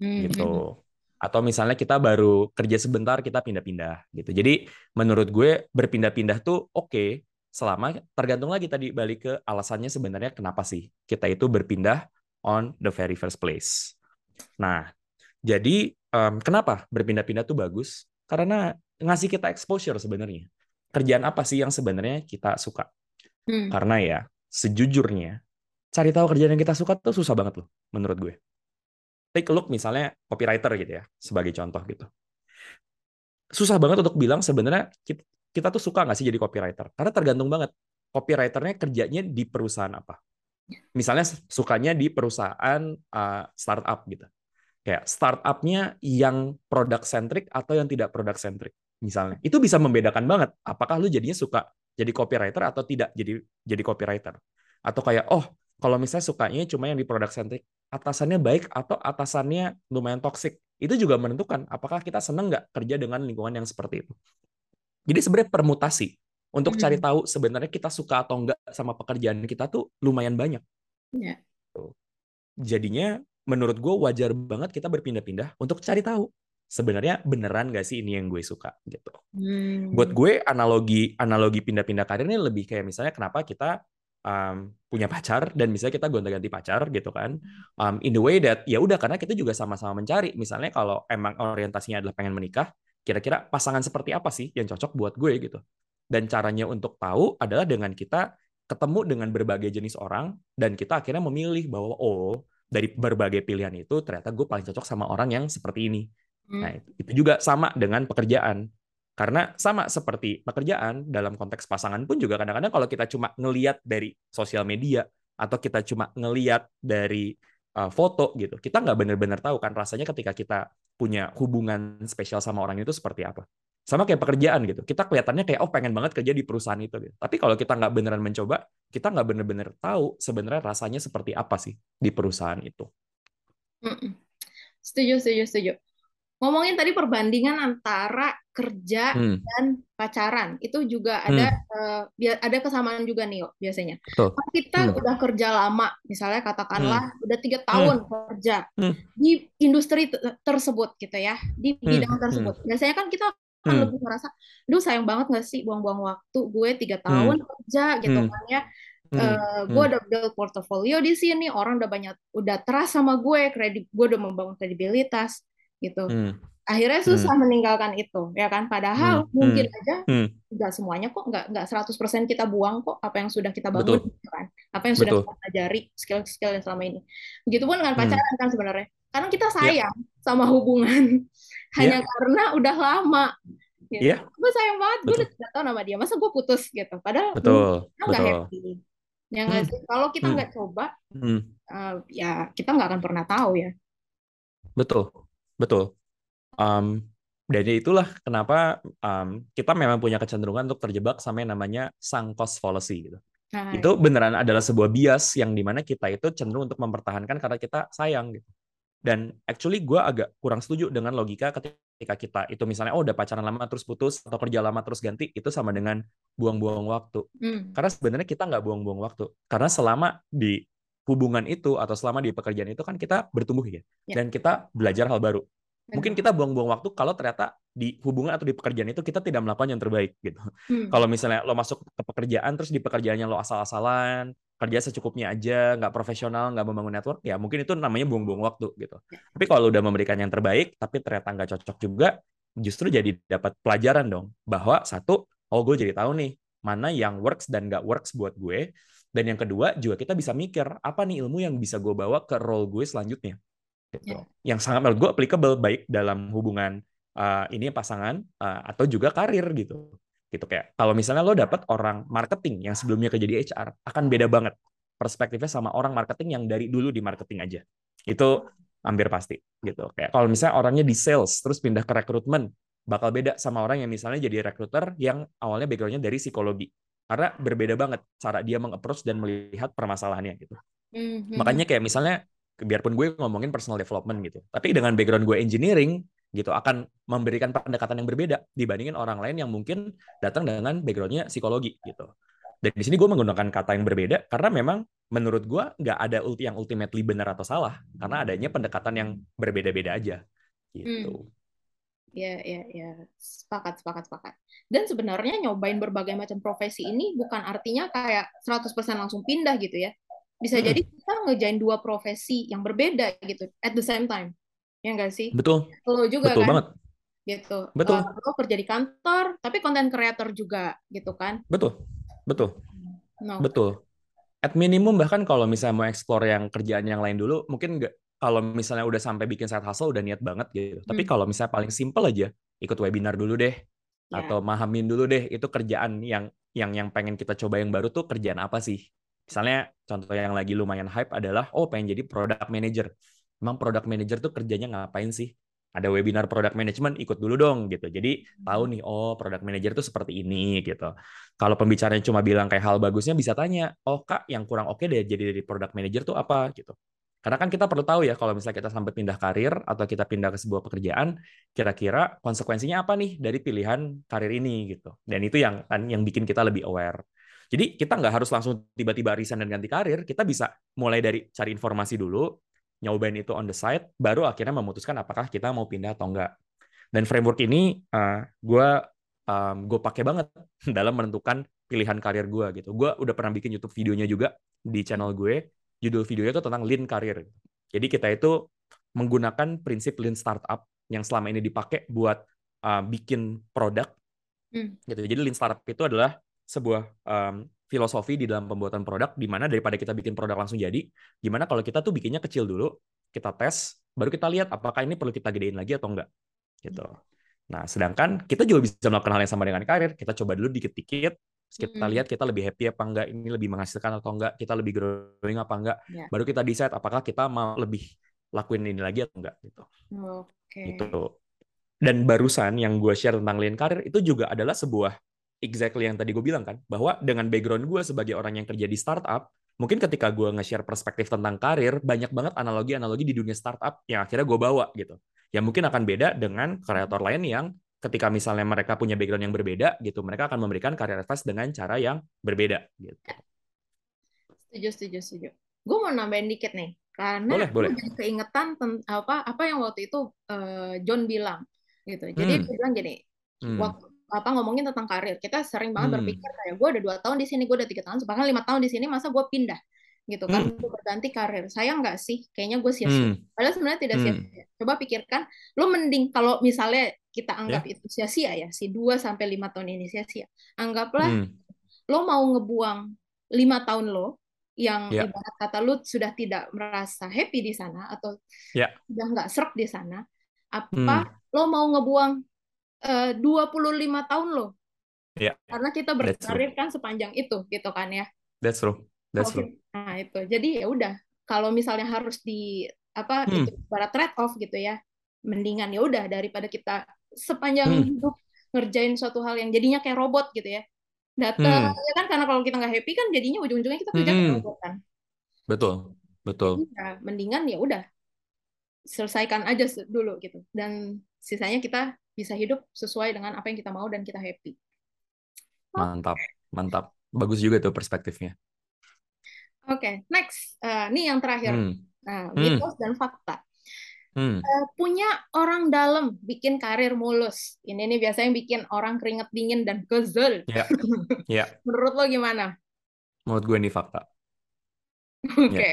Speaker 2: Hmm, hmm,
Speaker 1: gitu. Atau misalnya kita baru kerja sebentar kita pindah-pindah gitu. Jadi menurut gue berpindah-pindah tuh oke selama tergantung lagi tadi balik ke alasannya sebenarnya kenapa sih kita itu berpindah on the very first place. Nah, jadi em, kenapa berpindah-pindah tuh bagus? Karena ngasih kita exposure sebenarnya. Kerjaan apa sih yang sebenarnya kita suka?
Speaker 2: hmm.
Speaker 1: Karena ya sejujurnya cari tahu kerjaan yang kita suka tuh susah banget loh menurut gue. Take a look misalnya copywriter gitu ya sebagai contoh gitu. Susah banget untuk bilang sebenarnya kita, kita tuh suka nggak sih jadi copywriter? Karena tergantung banget copywriternya kerjanya di perusahaan apa. Misalnya sukanya di perusahaan uh, startup gitu kayak startupnya yang product centric atau yang tidak product centric misalnya itu bisa membedakan banget apakah lu jadinya suka jadi copywriter atau tidak jadi jadi copywriter atau kayak oh kalau misalnya sukanya cuma yang di product centric atasannya baik atau atasannya lumayan toxic itu juga menentukan apakah kita seneng nggak kerja dengan lingkungan yang seperti itu jadi sebenarnya permutasi untuk cari
Speaker 2: Hmm.
Speaker 1: tahu sebenarnya kita suka atau enggak sama pekerjaan kita tuh lumayan banyak
Speaker 2: Ya.
Speaker 1: jadinya menurut gue wajar banget kita berpindah-pindah untuk cari tahu sebenarnya beneran gak sih ini yang gue suka gitu.
Speaker 2: Hmm.
Speaker 1: Buat gue analogi analogi pindah-pindah karir ini lebih kayak misalnya kenapa kita um, punya pacar dan misalnya kita gonta-ganti pacar gitu kan. Um, in the way that ya udah karena kita juga sama-sama mencari. Misalnya kalau emang orientasinya adalah pengen menikah, kira-kira pasangan seperti apa sih yang cocok buat gue gitu. Dan caranya untuk tahu adalah dengan kita ketemu dengan berbagai jenis orang dan kita akhirnya memilih bahwa oh dari berbagai pilihan itu ternyata gue paling cocok sama orang yang seperti ini.
Speaker 2: Hmm.
Speaker 1: Nah, itu juga sama dengan pekerjaan. Karena sama seperti pekerjaan dalam konteks pasangan pun juga kadang-kadang kalau kita cuma ngeliat dari sosial media atau kita cuma ngeliat dari uh, foto gitu, kita nggak benar-benar tahu kan rasanya ketika kita punya hubungan spesial sama orang itu seperti apa. Sama kayak pekerjaan gitu, kita kelihatannya kayak oh pengen banget kerja di perusahaan itu gitu. Tapi kalau kita nggak beneran mencoba, kita nggak bener-bener tahu sebenarnya rasanya seperti apa sih di perusahaan itu.
Speaker 2: Setuju, setuju, setuju. Ngomongin tadi perbandingan antara kerja
Speaker 1: Hmm,
Speaker 2: dan pacaran, itu juga ada
Speaker 1: hmm,
Speaker 2: bia- ada kesamaan juga nih, biasanya.
Speaker 1: betul.
Speaker 2: Kalau kita
Speaker 1: Hmm,
Speaker 2: udah kerja lama, misalnya katakanlah udah tiga
Speaker 1: hmm,
Speaker 2: tahun kerja
Speaker 1: hmm,
Speaker 2: di industri te- tersebut gitu ya, di
Speaker 1: hmm,
Speaker 2: bidang
Speaker 1: hmm,
Speaker 2: tersebut. Biasanya kan kita akan
Speaker 1: hmm,
Speaker 2: lebih merasa, duh sayang banget nggak sih buang-buang waktu gue tiga
Speaker 1: hmm,
Speaker 2: tahun kerja gitu
Speaker 1: hmm,
Speaker 2: kan ya.
Speaker 1: hmm,
Speaker 2: Eh, gue
Speaker 1: hmm,
Speaker 2: udah build portofolio di sini, orang udah banyak, udah trust sama gue, kredit gue udah membangun kredibilitas gitu.
Speaker 1: hmm,
Speaker 2: Akhirnya
Speaker 1: hmm,
Speaker 2: susah meninggalkan itu, ya kan?
Speaker 1: hmm,
Speaker 2: Padahal
Speaker 1: hmm,
Speaker 2: mungkin aja
Speaker 1: hmm.
Speaker 2: nggak semuanya kok, nggak nggak 100% kita buang kok apa yang sudah kita bangun,
Speaker 1: Betul,
Speaker 2: gitu kan? Apa yang sudah
Speaker 1: betul.
Speaker 2: kita pelajari, skill-skill yang selama ini. Begitupun dengan
Speaker 1: Hmm,
Speaker 2: pacaran kan sebenarnya. Karena kita
Speaker 1: ya,
Speaker 2: sayang sama hubungan hanya
Speaker 1: ya,
Speaker 2: karena udah lama gitu.
Speaker 1: iya,
Speaker 2: Gue sayang banget, gue udah
Speaker 1: betul,
Speaker 2: tiga tahun sama dia, masa gue putus gitu. Padahal
Speaker 1: betul,
Speaker 2: dia nggak happy Ya nggak
Speaker 1: Hmm.
Speaker 2: sih? Kalau kita
Speaker 1: Hmm.
Speaker 2: nggak coba,
Speaker 1: Hmm.
Speaker 2: eh, ya kita nggak akan pernah tahu ya.
Speaker 1: Betul, betul. Um, dan itulah kenapa um, kita memang punya kecenderungan untuk terjebak sama yang namanya sunk cost fallacy gitu.
Speaker 2: Nah,
Speaker 1: Itu beneran adalah sebuah bias yang di mana kita itu cenderung untuk mempertahankan karena kita sayang gitu. Dan actually gue agak kurang setuju dengan logika ketika kita itu misalnya oh udah pacaran lama terus putus atau kerja lama terus ganti itu sama dengan buang-buang waktu.
Speaker 2: hmm,
Speaker 1: Karena sebenarnya kita nggak buang-buang waktu. Karena selama di hubungan itu atau selama di pekerjaan itu kan kita bertumbuh ya.
Speaker 2: Ya.
Speaker 1: Dan kita belajar hal baru. Mungkin kita buang-buang waktu kalau ternyata di hubungan atau di pekerjaan itu kita tidak melakukan yang terbaik gitu.
Speaker 2: Hmm,
Speaker 1: Kalau misalnya lo masuk ke pekerjaan terus di pekerjaannya lo asal-asalan, kerja secukupnya aja, nggak profesional, nggak membangun network, ya mungkin itu namanya buang-buang waktu gitu.
Speaker 2: Ya.
Speaker 1: Tapi kalau udah memberikan yang terbaik, tapi ternyata nggak cocok juga, justru jadi dapat pelajaran dong bahwa satu, oh gue jadi tahu nih mana yang works dan nggak works buat gue. Dan yang kedua juga kita bisa mikir apa nih ilmu yang bisa gue bawa ke role gue selanjutnya. Gitu.
Speaker 2: Ya.
Speaker 1: Yang sangat menurut gue applicable baik dalam hubungan uh, ini pasangan uh, atau juga karir gitu. Gitu kayak kalau misalnya lo dapet orang marketing yang sebelumnya kerja di HR akan beda banget perspektifnya sama orang marketing yang dari dulu di marketing aja. Itu hampir pasti gitu. Kayak kalau misalnya orangnya di sales terus pindah ke rekrutmen bakal beda sama orang yang misalnya jadi rekruter yang awalnya backgroundnya dari psikologi. Karena berbeda banget cara dia mengapproach dan melihat permasalahannya gitu.
Speaker 2: Hmm, hmm,
Speaker 1: makanya kayak misalnya biarpun gue ngomongin personal development gitu tapi dengan background gue engineering gitu akan memberikan pendekatan yang berbeda dibandingin orang lain yang mungkin datang dengan backgroundnya psikologi gitu dan di sini gue menggunakan kata yang berbeda karena memang menurut gue nggak ada ulti yang ultimately benar atau salah karena adanya pendekatan yang berbeda-beda aja gitu
Speaker 2: Ya, ya, ya. Sepakat, sepakat, sepakat. Dan sebenarnya nyobain berbagai macam profesi ini bukan artinya kayak 100% langsung pindah gitu ya. Bisa jadi kita ngejain dua profesi yang berbeda gitu at the same time. Ya enggak sih?
Speaker 1: betul
Speaker 2: Lo juga
Speaker 1: betul
Speaker 2: kan
Speaker 1: banget
Speaker 2: gitu.
Speaker 1: Betul.
Speaker 2: Eh, lo kerja di kantor tapi content creator juga gitu kan.
Speaker 1: betul betul
Speaker 2: No.
Speaker 1: Betul. At minimum bahkan kalau misalnya mau explore yang kerjaan yang lain dulu, mungkin nggak kalau misalnya udah sampai bikin side hustle udah niat banget gitu. Tapi
Speaker 2: Hmm.
Speaker 1: kalau misalnya paling simple aja, ikut webinar dulu deh
Speaker 2: Ya.
Speaker 1: atau mahamin dulu deh itu kerjaan yang yang yang pengen kita coba yang baru tuh kerjaan apa sih? Misalnya contoh yang lagi lumayan hype adalah oh pengen jadi product manager. Emang product manager tuh kerjanya ngapain sih? Ada webinar product management ikut dulu dong gitu. Jadi tahu nih oh product manager tuh seperti ini gitu. Kalau pembicaranya cuma bilang kayak hal bagusnya bisa tanya, oh kak yang kurang oke deh jadi dari product manager tuh apa gitu. Karena kan kita perlu tahu ya kalau misalnya kita sampai pindah karir atau kita pindah ke sebuah pekerjaan, kira-kira konsekuensinya apa nih dari pilihan karir ini gitu. Dan itu yang kan yang bikin kita lebih aware. Jadi kita nggak harus langsung tiba-tiba resign dan ganti karir, kita bisa mulai dari cari informasi dulu, nyobain itu on the side, baru akhirnya memutuskan apakah kita mau pindah atau enggak. Dan framework ini uh, gue um, gue pakai banget dalam menentukan pilihan karir gue gitu. Gue udah pernah bikin YouTube videonya juga di channel gue. Judul videonya itu tentang lean karir. Jadi kita itu menggunakan prinsip lean startup yang selama ini dipakai buat uh, bikin produk.
Speaker 2: Hmm.
Speaker 1: Gitu. Jadi lean startup itu adalah sebuah um, filosofi di dalam pembuatan produk di mana daripada kita bikin produk langsung jadi, gimana kalau kita tuh bikinnya kecil dulu, kita tes, baru kita lihat apakah ini perlu kita gedein lagi atau enggak. Gitu. Nah, sedangkan kita juga bisa melakukan hal yang sama dengan karir. Kita coba dulu dikit-dikit, kita
Speaker 2: Hmm.
Speaker 1: lihat kita lebih happy apa enggak, ini lebih menghasilkan atau enggak, kita lebih growing apa enggak.
Speaker 2: Ya.
Speaker 1: Baru kita decide apakah kita mau lebih lakuin ini lagi atau enggak gitu.
Speaker 2: Oke.
Speaker 1: Gitu. Dan barusan yang gue share tentang lean karir itu juga adalah sebuah exactly yang tadi gue bilang kan, bahwa dengan background gue sebagai orang yang kerja di startup, mungkin ketika gue nge-share perspektif tentang karir, banyak banget analogi-analogi di dunia startup yang akhirnya gue bawa gitu. Ya mungkin akan beda dengan kreator lain yang ketika misalnya mereka punya background yang berbeda gitu, mereka akan memberikan karir advice dengan cara yang berbeda gitu.
Speaker 2: Setuju, setuju, setuju. Gue mau nambahin dikit nih, karena
Speaker 1: Boleh, boleh.
Speaker 2: keingetan apa apa yang waktu itu eh, John bilang gitu. Jadi
Speaker 1: Hmm.
Speaker 2: dia bilang gini,
Speaker 1: Hmm.
Speaker 2: waktu apa ngomongin tentang karir, kita sering banget
Speaker 1: Hmm.
Speaker 2: berpikir kayak gue ada dua tahun di sini, gue udah tiga tahun, bahkan lima tahun di sini, masa gue pindah gitu kan,
Speaker 1: Hmm.
Speaker 2: gue berganti karir. Sayang nggak sih? Kayaknya gue sia-sia.
Speaker 1: Hmm.
Speaker 2: Padahal sebenarnya tidak
Speaker 1: Hmm.
Speaker 2: sia-sia. Coba pikirkan, lo mending kalau misalnya kita anggap itu sia-sia ya, si 2 sampai 5 tahun ini sia-sia. Anggaplah
Speaker 1: Hmm.
Speaker 2: lo mau ngebuang lima tahun lo yang
Speaker 1: Ya.
Speaker 2: ibarat kata lo sudah tidak merasa happy di sana atau
Speaker 1: Ya.
Speaker 2: sudah nggak serp di sana, apa
Speaker 1: Hmm.
Speaker 2: lo mau ngebuang eh, 25 tahun lo?
Speaker 1: Ya.
Speaker 2: Karena kita berkarir kan sepanjang itu gitu kan ya.
Speaker 1: That's true. That's true.
Speaker 2: Nah, itu. Jadi ya udah, kalau misalnya harus di apa
Speaker 1: Hmm.
Speaker 2: itu para trade off gitu ya. Mendingan ya udah daripada kita sepanjang
Speaker 1: Hmm.
Speaker 2: hidup ngerjain suatu hal yang jadinya kayak robot gitu ya. Datang
Speaker 1: Hmm.
Speaker 2: ya kan karena kalau kita nggak happy kan jadinya ujung-ujungnya kita kerja kayak
Speaker 1: Hmm.
Speaker 2: robot kan.
Speaker 1: Betul,
Speaker 2: Jadi
Speaker 1: betul.
Speaker 2: ya mendingan ya udah selesaikan aja dulu gitu. Dan sisanya kita bisa hidup sesuai dengan apa yang kita mau dan kita happy.
Speaker 1: Mantap, mantap. Bagus juga tuh perspektifnya.
Speaker 2: Oke, next. Eh, ini yang terakhir.
Speaker 1: Hmm.
Speaker 2: Nah,
Speaker 1: Hmm.
Speaker 2: mitos dan fakta.
Speaker 1: Hmm.
Speaker 2: Eh, punya orang dalam bikin karir mulus. Ini nih biasanya yang bikin orang keringet dingin dan kesel.
Speaker 1: Ya, ya.
Speaker 2: Menurut lo gimana?
Speaker 1: Menurut gue ini fakta.
Speaker 2: Oke.
Speaker 1: Ya,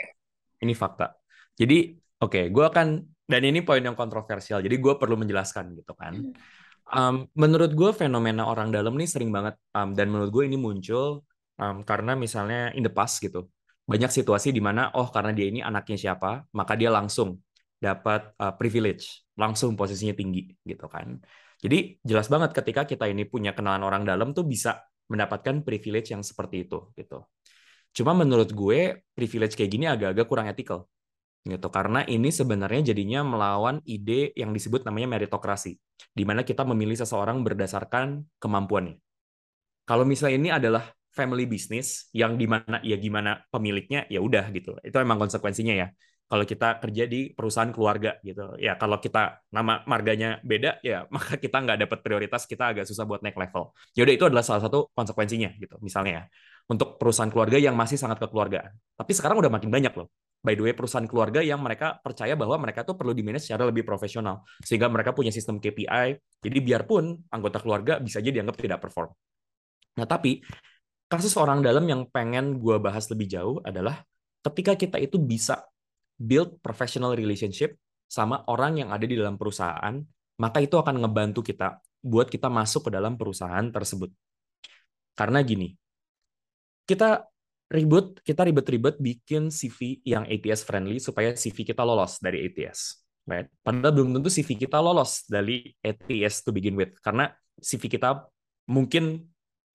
Speaker 1: ini fakta. Jadi, oke, gue akan dan ini poin yang kontroversial. Jadi gue perlu menjelaskan gitu kan. Um, menurut gue fenomena orang dalam nih sering banget um, dan menurut gue ini muncul um, karena misalnya in the past gitu banyak situasi di mana oh karena dia ini anaknya siapa maka dia langsung dapat uh, privilege langsung posisinya tinggi gitu kan jadi jelas banget ketika kita ini punya kenalan orang dalam tuh bisa mendapatkan privilege yang seperti itu gitu cuma menurut gue privilege kayak gini agak-agak kurang ethical gitu. Karena ini sebenarnya jadinya melawan ide yang disebut namanya meritokrasi di mana kita memilih seseorang berdasarkan kemampuannya kalau misalnya ini adalah family business yang di mana ya gimana pemiliknya ya udah gitu. Itu emang konsekuensinya ya. Kalau kita kerja di perusahaan keluarga gitu. Ya kalau kita nama marganya beda ya maka kita nggak dapat prioritas kita agak susah buat naik level. Ya udah itu adalah salah satu konsekuensinya gitu misalnya ya. Untuk perusahaan keluarga yang masih sangat kekeluargaan tapi sekarang udah makin banyak loh by the way perusahaan keluarga yang mereka percaya bahwa mereka tuh perlu di manage secara lebih profesional. Sehingga mereka punya sistem KPI jadi biarpun anggota keluarga bisa aja dianggap tidak perform. Nah tapi kasus orang dalam yang pengen gue bahas lebih jauh adalah ketika kita itu bisa build professional relationship sama orang yang ada di dalam perusahaan maka itu akan ngebantu kita buat kita masuk ke dalam perusahaan tersebut. Karena gini kita ribut, kita ribet-ribet bikin CV yang ATS friendly supaya CV kita lolos dari ATS. Right? Padahal belum tentu CV kita lolos dari ATS to begin with karena CV kita mungkin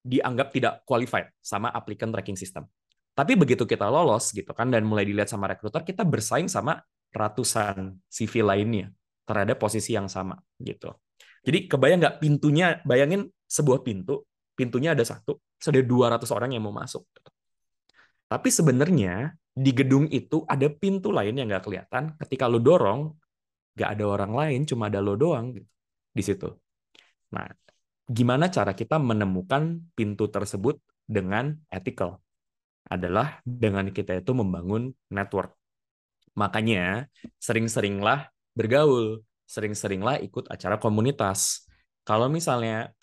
Speaker 1: dianggap tidak qualified sama applicant tracking system. Tapi begitu kita lolos gitu kan dan mulai dilihat sama recruiter, kita bersaing sama ratusan CV lainnya terhadap posisi yang sama gitu. Jadi kebayang nggak pintunya, bayangin sebuah pintu, pintunya ada satu, sudah 200 orang yang mau masuk. Tapi sebenarnya di gedung itu ada pintu lain yang nggak kelihatan. Ketika lo dorong, nggak ada orang lain, cuma ada lo doang gitu, di situ. Nah, gimana cara kita menemukan pintu tersebut dengan ethical? Adalah dengan kita itu membangun network. Makanya sering-seringlah bergaul, sering-seringlah ikut acara komunitas. Kalau misalnya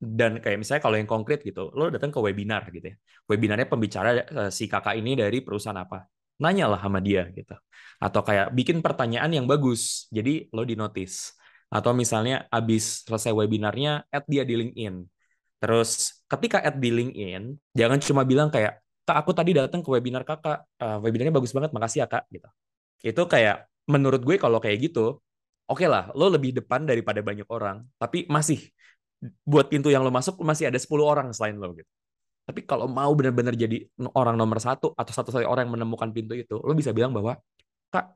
Speaker 1: dan kayak misalnya kalau yang konkret gitu, lo datang ke webinar gitu ya. Webinarnya pembicara si kakak ini dari perusahaan apa? Nanyalah sama dia gitu. Atau kayak bikin pertanyaan yang bagus, jadi lo di notice. Atau misalnya abis selesai webinarnya, add dia di LinkedIn. Terus ketika add di LinkedIn, jangan cuma bilang kayak, kak aku tadi datang ke webinar kakak, uh, webinarnya bagus banget, makasih ya kak. Gitu. Itu kayak menurut gue kalau kayak gitu, oke okay lah, lo lebih depan daripada banyak orang, tapi masih buat pintu yang lo masuk masih ada 10 orang selain lo gitu. Tapi kalau mau benar-benar jadi orang nomor satu atau satu-satunya orang yang menemukan pintu itu, lo bisa bilang bahwa kak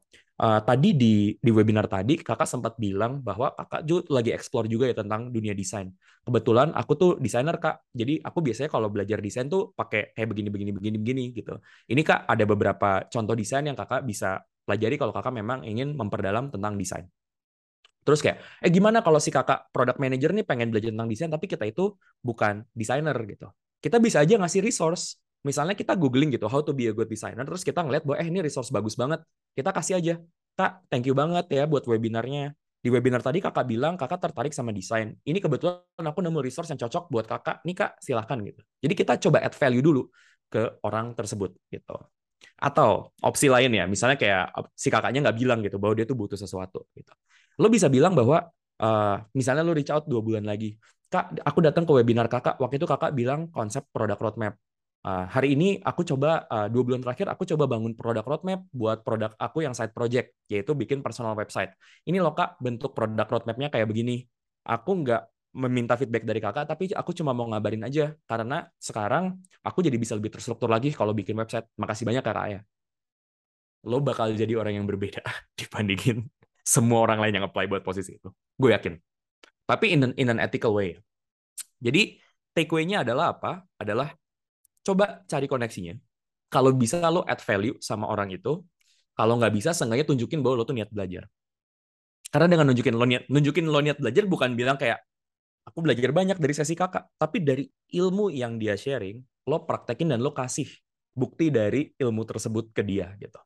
Speaker 1: uh, tadi di di webinar tadi kakak sempat bilang bahwa kakak juga lagi explore juga ya tentang dunia desain. Kebetulan aku tuh desainer kak, jadi aku biasanya kalau belajar desain tuh pakai kayak begini begini begini begini gitu. Ini kak ada beberapa contoh desain yang kakak bisa pelajari kalau kakak memang ingin memperdalam tentang desain. Terus kayak, eh gimana kalau si kakak product manager nih pengen belajar tentang desain, tapi kita itu bukan desainer gitu. Kita bisa aja ngasih resource. Misalnya kita googling gitu, how to be a good designer, terus kita ngeliat bahwa, eh ini resource bagus banget. Kita kasih aja, kak, thank you banget ya buat webinarnya. Di webinar tadi kakak bilang kakak tertarik sama desain. Ini kebetulan aku nemu resource yang cocok buat kakak. Nih kak, silahkan gitu. Jadi kita coba add value dulu ke orang tersebut gitu. Atau opsi lain ya, misalnya kayak si kakaknya nggak bilang gitu bahwa dia tuh butuh sesuatu gitu. Lo bisa bilang bahwa uh, misalnya lo reach out dua bulan lagi, kak, aku datang ke webinar kakak. Waktu itu kakak bilang konsep produk roadmap. Uh, hari ini aku coba uh, dua bulan terakhir aku coba bangun produk roadmap buat produk aku yang side project yaitu bikin personal website. Ini loh kak bentuk produk roadmapnya kayak begini. Aku nggak meminta feedback dari kakak, tapi aku cuma mau ngabarin aja karena sekarang aku jadi bisa lebih terstruktur lagi kalau bikin website. Makasih banyak kakak ya. Lo bakal jadi orang yang berbeda dibandingin semua orang lain yang apply buat posisi itu. Gue yakin. Tapi in an, in an ethical way. Jadi takeaway-nya adalah apa? Adalah coba cari koneksinya. Kalau bisa lo add value sama orang itu, kalau nggak bisa, seenggaknya tunjukin bahwa lo tuh niat belajar. Karena dengan nunjukin lo niat, nunjukin lo niat belajar bukan bilang kayak aku belajar banyak dari sesi kakak, tapi dari ilmu yang dia sharing, lo praktekin dan lo kasih bukti dari ilmu tersebut ke dia gitu.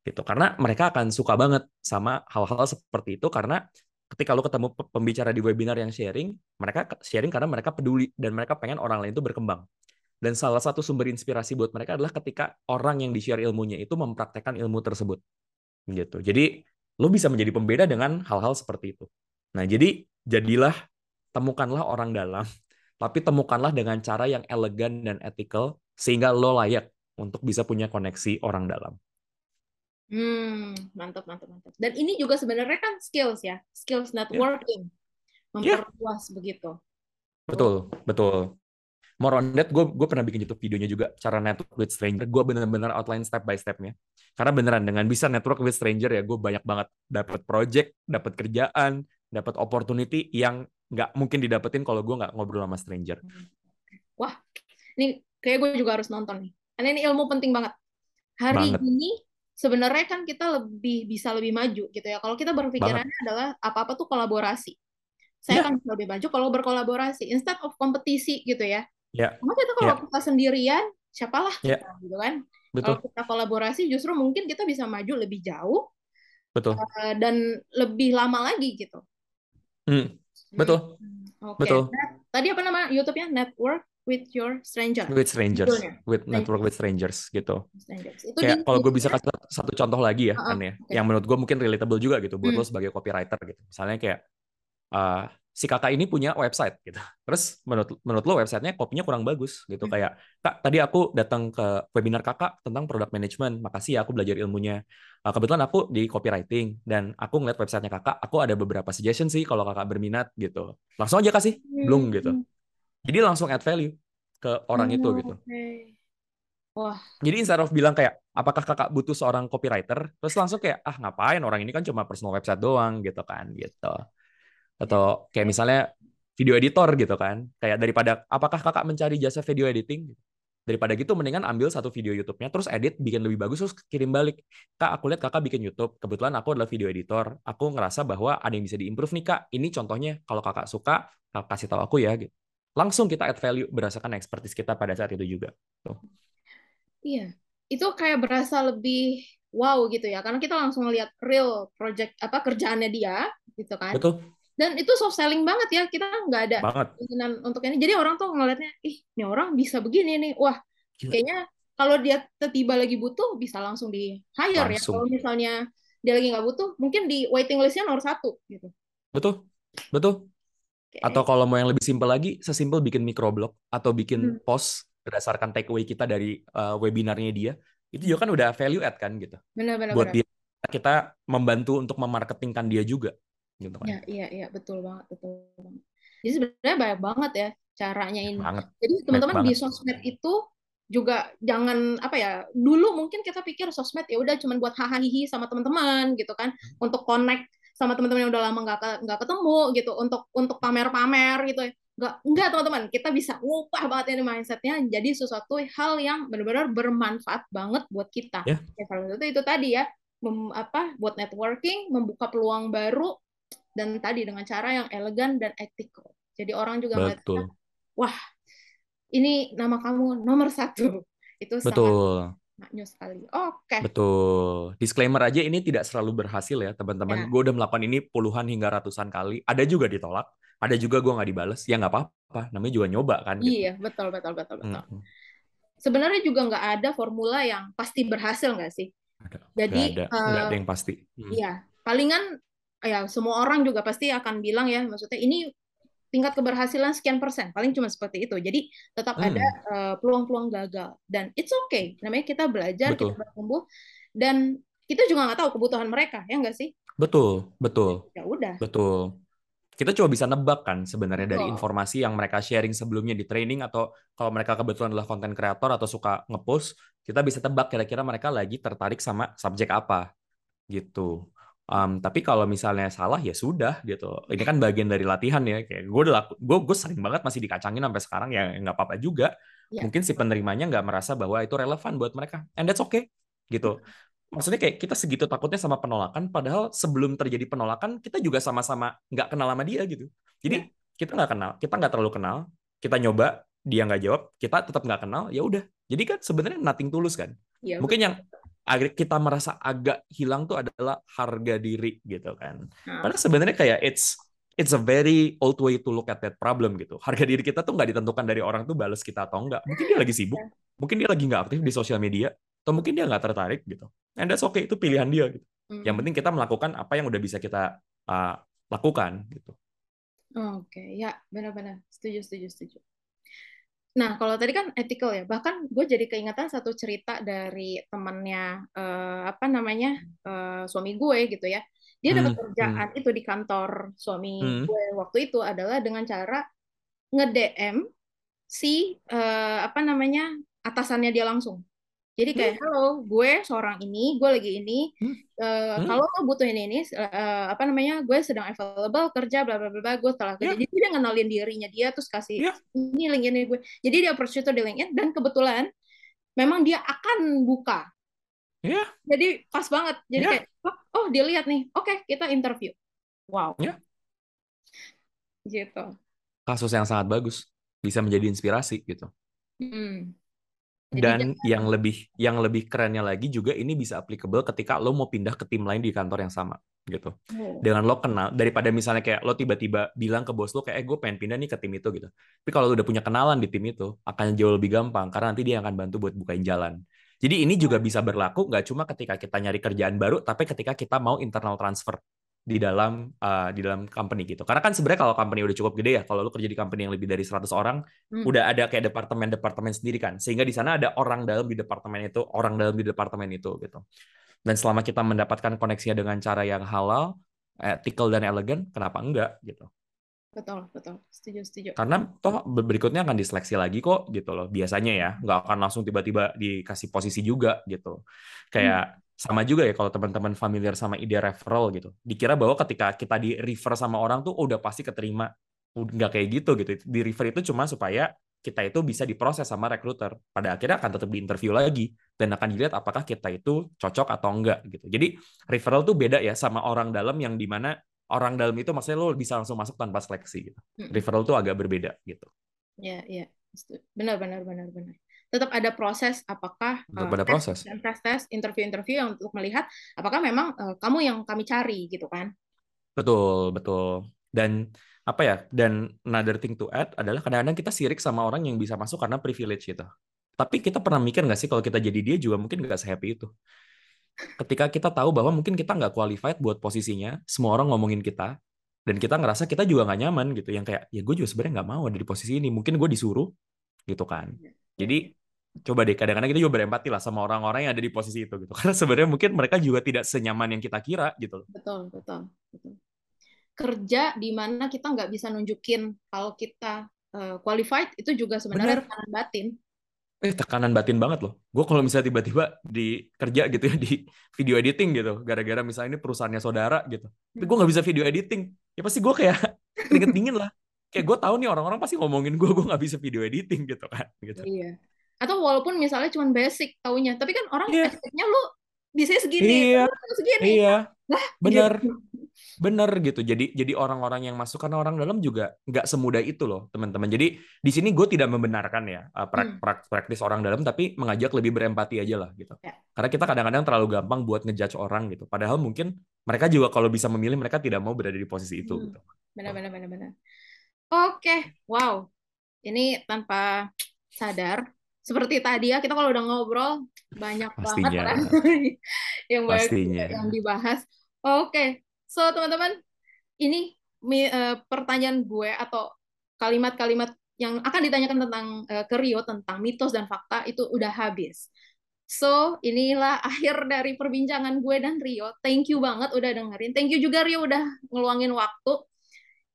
Speaker 1: Gitu. Karena mereka akan suka banget sama hal-hal seperti itu karena ketika lo ketemu pembicara di webinar yang sharing, mereka sharing karena mereka peduli dan mereka pengen orang lain itu berkembang. Dan salah satu sumber inspirasi buat mereka adalah ketika orang yang di-share ilmunya itu mempraktekkan ilmu tersebut. Gitu. Jadi lo bisa menjadi pembeda dengan hal-hal seperti itu. Nah, jadi jadilah temukanlah orang dalam, tapi temukanlah dengan cara yang elegan dan ethical sehingga lo layak untuk bisa punya koneksi orang dalam.
Speaker 2: Hmm, mantap, mantap, mantap. Dan ini juga sebenarnya kan skills ya, skills networking, yeah. memperluas yeah. begitu.
Speaker 1: Betul, betul. More on that, gue gue pernah bikin YouTube videonya juga cara network with stranger. Gue bener-bener outline step by stepnya. Karena beneran dengan bisa network with stranger ya, gue banyak banget dapat project, dapat kerjaan, dapat opportunity yang nggak mungkin didapetin kalau gue nggak ngobrol sama stranger.
Speaker 2: Wah, ini kayak gue juga harus nonton nih. Karena ini ilmu penting banget. Hari banget. ini sebenarnya kan kita lebih bisa lebih maju gitu ya. Kalau kita berpikirannya banget. adalah apa-apa tuh kolaborasi. Saya yeah. akan lebih maju kalau berkolaborasi instead of kompetisi gitu ya.
Speaker 1: Ya.
Speaker 2: Karena kita kalau yeah. kita sendirian, siapalah
Speaker 1: yeah.
Speaker 2: kita, gitu kan.
Speaker 1: Betul.
Speaker 2: Kalau kita kolaborasi justru mungkin kita bisa maju lebih jauh.
Speaker 1: Betul.
Speaker 2: Uh, dan lebih lama lagi gitu.
Speaker 1: Hmm. Betul.
Speaker 2: Hmm. Okay.
Speaker 1: Betul.
Speaker 2: Nah, tadi apa nama YouTube-nya? Network with your stranger.
Speaker 1: With strangers. Betulnya. With network with strangers gitu. Strangers. Itu Kayak kalau gue bisa kasih satu contoh lagi ya, uh -uh. kan ya, okay. yang menurut gue mungkin relatable juga gitu buat hmm. lo sebagai copywriter gitu. Misalnya kayak uh, si kakak ini punya website gitu. Terus menurut menurut lo websitenya kopinya kurang bagus gitu. Hmm. Kayak kak tadi aku datang ke webinar kakak tentang product management. Makasih ya aku belajar ilmunya. Uh, kebetulan aku di copywriting dan aku ngeliat websitenya kakak. Aku ada beberapa suggestion sih kalau kakak berminat gitu. Langsung aja kasih, hmm. belum gitu. Jadi langsung add value ke orang hmm, itu gitu.
Speaker 2: Okay. Wah.
Speaker 1: Jadi instead of bilang kayak apakah kakak butuh seorang copywriter, terus langsung kayak ah ngapain orang ini kan cuma personal website doang gitu kan gitu atau kayak misalnya video editor gitu kan. Kayak daripada apakah kakak mencari jasa video editing? Daripada gitu mendingan ambil satu video YouTube-nya terus edit bikin lebih bagus terus kirim balik. Kak aku lihat kakak bikin YouTube. Kebetulan aku adalah video editor. Aku ngerasa bahwa ada yang bisa diimprove nih kak. Ini contohnya kalau kakak suka kakak kasih tahu aku ya gitu. Langsung kita add value berdasarkan expertise kita pada saat itu juga. Tuh.
Speaker 2: Iya. Itu kayak berasa lebih wow gitu ya. Karena kita langsung lihat real project apa kerjaannya dia gitu kan.
Speaker 1: Betul
Speaker 2: dan itu soft selling banget ya kita nggak ada
Speaker 1: keinginan
Speaker 2: untuk ini. Jadi orang tuh ngelihatnya ih ini orang bisa begini nih. Wah Gila. kayaknya kalau dia tiba lagi butuh bisa langsung di hire ya. Kalau misalnya dia lagi nggak butuh mungkin di waiting listnya nomor satu gitu.
Speaker 1: Betul. Betul. Okay. atau kalau mau yang lebih simpel lagi sesimpel bikin microblog atau bikin hmm. post berdasarkan takeaway kita dari uh, webinarnya dia itu juga kan udah value add kan gitu.
Speaker 2: Benar, benar,
Speaker 1: buat
Speaker 2: benar.
Speaker 1: dia kita membantu untuk memarketingkan dia juga gitu kan.
Speaker 2: Ya, iya, iya, betul banget, betul banget. Jadi sebenarnya banyak banget ya caranya ini.
Speaker 1: Banget.
Speaker 2: Jadi teman-teman di sosmed itu juga jangan apa ya dulu mungkin kita pikir sosmed ya udah cuma buat hahaha sama teman-teman gitu kan untuk connect sama teman-teman yang udah lama nggak nggak ketemu gitu untuk untuk pamer-pamer gitu nggak nggak teman-teman kita bisa ngubah banget ini mindsetnya jadi sesuatu hal yang benar-benar bermanfaat banget buat kita
Speaker 1: yeah.
Speaker 2: ya salah satu itu tadi ya mem, apa buat networking membuka peluang baru dan tadi dengan cara yang elegan dan ethical. Jadi orang juga
Speaker 1: Betul.
Speaker 2: wah ini nama kamu nomor satu. Itu
Speaker 1: Betul.
Speaker 2: sangat maknyus sekali. Oke. Okay.
Speaker 1: Betul. Disclaimer aja ini tidak selalu berhasil ya teman-teman. Ya. Gue udah melakukan ini puluhan hingga ratusan kali. Ada juga ditolak. Ada juga gue nggak dibales. Ya nggak apa-apa. Namanya juga nyoba kan.
Speaker 2: Gitu. Iya betul betul betul betul. -hmm. Sebenarnya juga nggak ada formula yang pasti berhasil nggak sih?
Speaker 1: Ada. Jadi nggak ada. Uh, ada yang pasti.
Speaker 2: Hmm. Iya. Palingan ya semua orang juga pasti akan bilang ya maksudnya ini tingkat keberhasilan sekian persen paling cuma seperti itu jadi tetap hmm. ada uh, peluang-peluang gagal dan it's okay namanya kita belajar betul. kita bertumbuh dan kita juga nggak tahu kebutuhan mereka ya nggak sih
Speaker 1: betul betul
Speaker 2: ya udah
Speaker 1: betul kita cuma bisa nebak kan sebenarnya dari
Speaker 2: Betul.
Speaker 1: informasi yang mereka sharing sebelumnya di training atau kalau mereka kebetulan adalah konten kreator atau suka ngepost, kita bisa tebak kira-kira mereka lagi tertarik sama subjek apa gitu. Um, tapi kalau misalnya salah ya sudah gitu. Ini kan bagian dari latihan ya. Kayak gue udah gue gue sering banget masih dikacangin sampai sekarang ya nggak apa-apa juga.
Speaker 2: Ya.
Speaker 1: Mungkin si penerimanya nggak merasa bahwa itu relevan buat mereka, and that's okay gitu maksudnya kayak kita segitu takutnya sama penolakan padahal sebelum terjadi penolakan kita juga sama-sama nggak kenal sama dia gitu jadi ya. kita nggak kenal kita nggak terlalu kenal kita nyoba dia nggak jawab kita tetap nggak kenal ya udah jadi kan sebenarnya nothing tulus kan ya, mungkin betul. yang agak kita merasa agak hilang tuh adalah harga diri gitu kan. Hmm. padahal sebenarnya kayak it's it's a very old way to look at that problem gitu. Harga diri kita tuh nggak ditentukan dari orang tuh balas kita atau enggak mungkin dia lagi sibuk mungkin dia lagi nggak aktif di sosial media atau mungkin dia nggak tertarik gitu. And that's okay itu pilihan dia gitu. Mm. yang penting kita melakukan apa yang udah bisa kita uh, lakukan gitu.
Speaker 2: Oke okay. ya benar-benar. Setuju setuju setuju nah kalau tadi kan ethical ya bahkan gue jadi keingatan satu cerita dari temannya uh, apa namanya uh, suami gue gitu ya dia dapat hmm, kerjaan hmm. itu di kantor suami hmm. gue waktu itu adalah dengan cara nge DM si uh, apa namanya atasannya dia langsung jadi kayak hmm. halo, gue seorang ini, gue lagi ini. Hmm. Uh, hmm. Kalau lo butuh ini ini, uh, apa namanya, gue sedang available kerja, bla bla bla. Gue setelah kerja. Yeah. Jadi dia ngenalin dirinya dia, terus kasih yeah. ini LinkedIn gue. Jadi dia approach itu di LinkedIn dan kebetulan memang dia akan buka.
Speaker 1: Yeah.
Speaker 2: Jadi pas banget. Jadi yeah. kayak oh, oh dia lihat nih, oke okay, kita interview. Wow.
Speaker 1: Yeah.
Speaker 2: Gitu.
Speaker 1: Kasus yang sangat bagus, bisa menjadi inspirasi gitu.
Speaker 2: Hmm
Speaker 1: dan yang lebih yang lebih kerennya lagi juga ini bisa applicable ketika lo mau pindah ke tim lain di kantor yang sama gitu. Oh. Dengan lo kenal daripada misalnya kayak lo tiba-tiba bilang ke bos lo kayak eh gue pengen pindah nih ke tim itu gitu. Tapi kalau lo udah punya kenalan di tim itu akan jauh lebih gampang karena nanti dia akan bantu buat bukain jalan. Jadi ini juga bisa berlaku nggak cuma ketika kita nyari kerjaan baru tapi ketika kita mau internal transfer di dalam uh, di dalam company gitu. Karena kan sebenarnya kalau company udah cukup gede ya, kalau lu kerja di company yang lebih dari 100 orang, hmm. udah ada kayak departemen-departemen sendiri kan. Sehingga di sana ada orang dalam di departemen itu, orang dalam di departemen itu gitu. Dan selama kita mendapatkan koneksinya dengan cara yang halal, ethical dan elegan, kenapa enggak gitu.
Speaker 2: Betul, betul. Setuju, setuju.
Speaker 1: Karena toh berikutnya akan diseleksi lagi kok gitu loh. Biasanya ya, nggak akan langsung tiba-tiba dikasih posisi juga gitu. Kayak hmm sama juga ya kalau teman-teman familiar sama ide referral gitu. Dikira bahwa ketika kita di refer sama orang tuh oh, udah pasti keterima. Nggak kayak gitu gitu. Di refer itu cuma supaya kita itu bisa diproses sama recruiter. Pada akhirnya akan tetap diinterview lagi dan akan dilihat apakah kita itu cocok atau enggak gitu. Jadi referral tuh beda ya sama orang dalam yang di mana orang dalam itu maksudnya lo bisa langsung masuk tanpa seleksi gitu. Hmm. Referral tuh agak berbeda gitu.
Speaker 2: Ya, ya. Benar, benar, benar, benar tetap ada proses apakah
Speaker 1: tetap uh, ada proses.
Speaker 2: dan tes tes interview interview yang untuk melihat apakah memang uh, kamu yang kami cari gitu kan.
Speaker 1: Betul betul. Dan apa ya dan another thing to add adalah kadang-kadang kita sirik sama orang yang bisa masuk karena privilege itu tapi kita pernah mikir nggak sih kalau kita jadi dia juga mungkin nggak sehappy itu? Ketika kita tahu bahwa mungkin kita nggak qualified buat posisinya semua orang ngomongin kita dan kita ngerasa kita juga nggak nyaman gitu. Yang kayak ya gue juga sebenarnya nggak mau ada di posisi ini. Mungkin gue disuruh gitu kan. Iya. jadi coba deh kadang-kadang kita juga berempati lah sama orang-orang yang ada di posisi itu gitu. Karena sebenarnya mungkin mereka juga tidak senyaman yang kita kira gitu
Speaker 2: betul betul betul. Kerja di mana kita nggak bisa nunjukin kalau kita uh, qualified itu juga sebenarnya Bener. tekanan batin.
Speaker 1: Eh tekanan batin banget loh. Gue kalau misalnya tiba-tiba di kerja gitu ya di video editing gitu gara-gara misalnya ini perusahaannya saudara gitu tapi gue nggak bisa video editing. Ya pasti gue kayak keringet dingin lah. Kayak gue tahu nih orang-orang pasti ngomongin gue gue nggak bisa video editing gitu kan gitu.
Speaker 2: Iya atau walaupun misalnya cuma basic taunya tapi kan orang yeah. expect-nya lu bisa segini
Speaker 1: iya. segini. Iya. Nah, bener gitu. bener. Gitu. Jadi jadi orang-orang yang masuk karena orang dalam juga nggak semudah itu loh teman-teman. Jadi di sini gue tidak membenarkan ya prak, prak, praktis orang dalam tapi mengajak lebih berempati aja lah gitu. Ya. karena kita kadang-kadang terlalu gampang buat ngejudge orang gitu. Padahal mungkin mereka juga kalau bisa memilih mereka tidak mau berada di posisi itu hmm. gitu.
Speaker 2: Benar benar benar benar. Oke wow. Ini tanpa sadar seperti tadi ya kita kalau udah ngobrol banyak
Speaker 1: Pastinya.
Speaker 2: banget yang banyak Pastinya. yang dibahas. Oke, okay. so teman-teman ini uh, pertanyaan gue atau kalimat-kalimat yang akan ditanyakan tentang uh, ke Rio tentang mitos dan fakta itu udah habis. So, inilah akhir dari perbincangan gue dan Rio. Thank you banget udah dengerin. Thank you juga Rio udah ngeluangin waktu.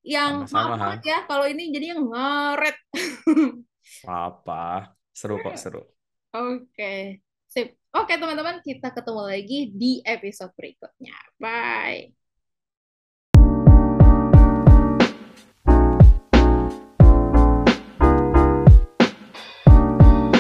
Speaker 2: yang
Speaker 1: Sama-sama,
Speaker 2: maaf banget ya kalau ini jadinya ngaret.
Speaker 1: Apa? Seru kok, seru.
Speaker 2: Oke, sip. Oke teman-teman, kita ketemu lagi di episode berikutnya. Bye.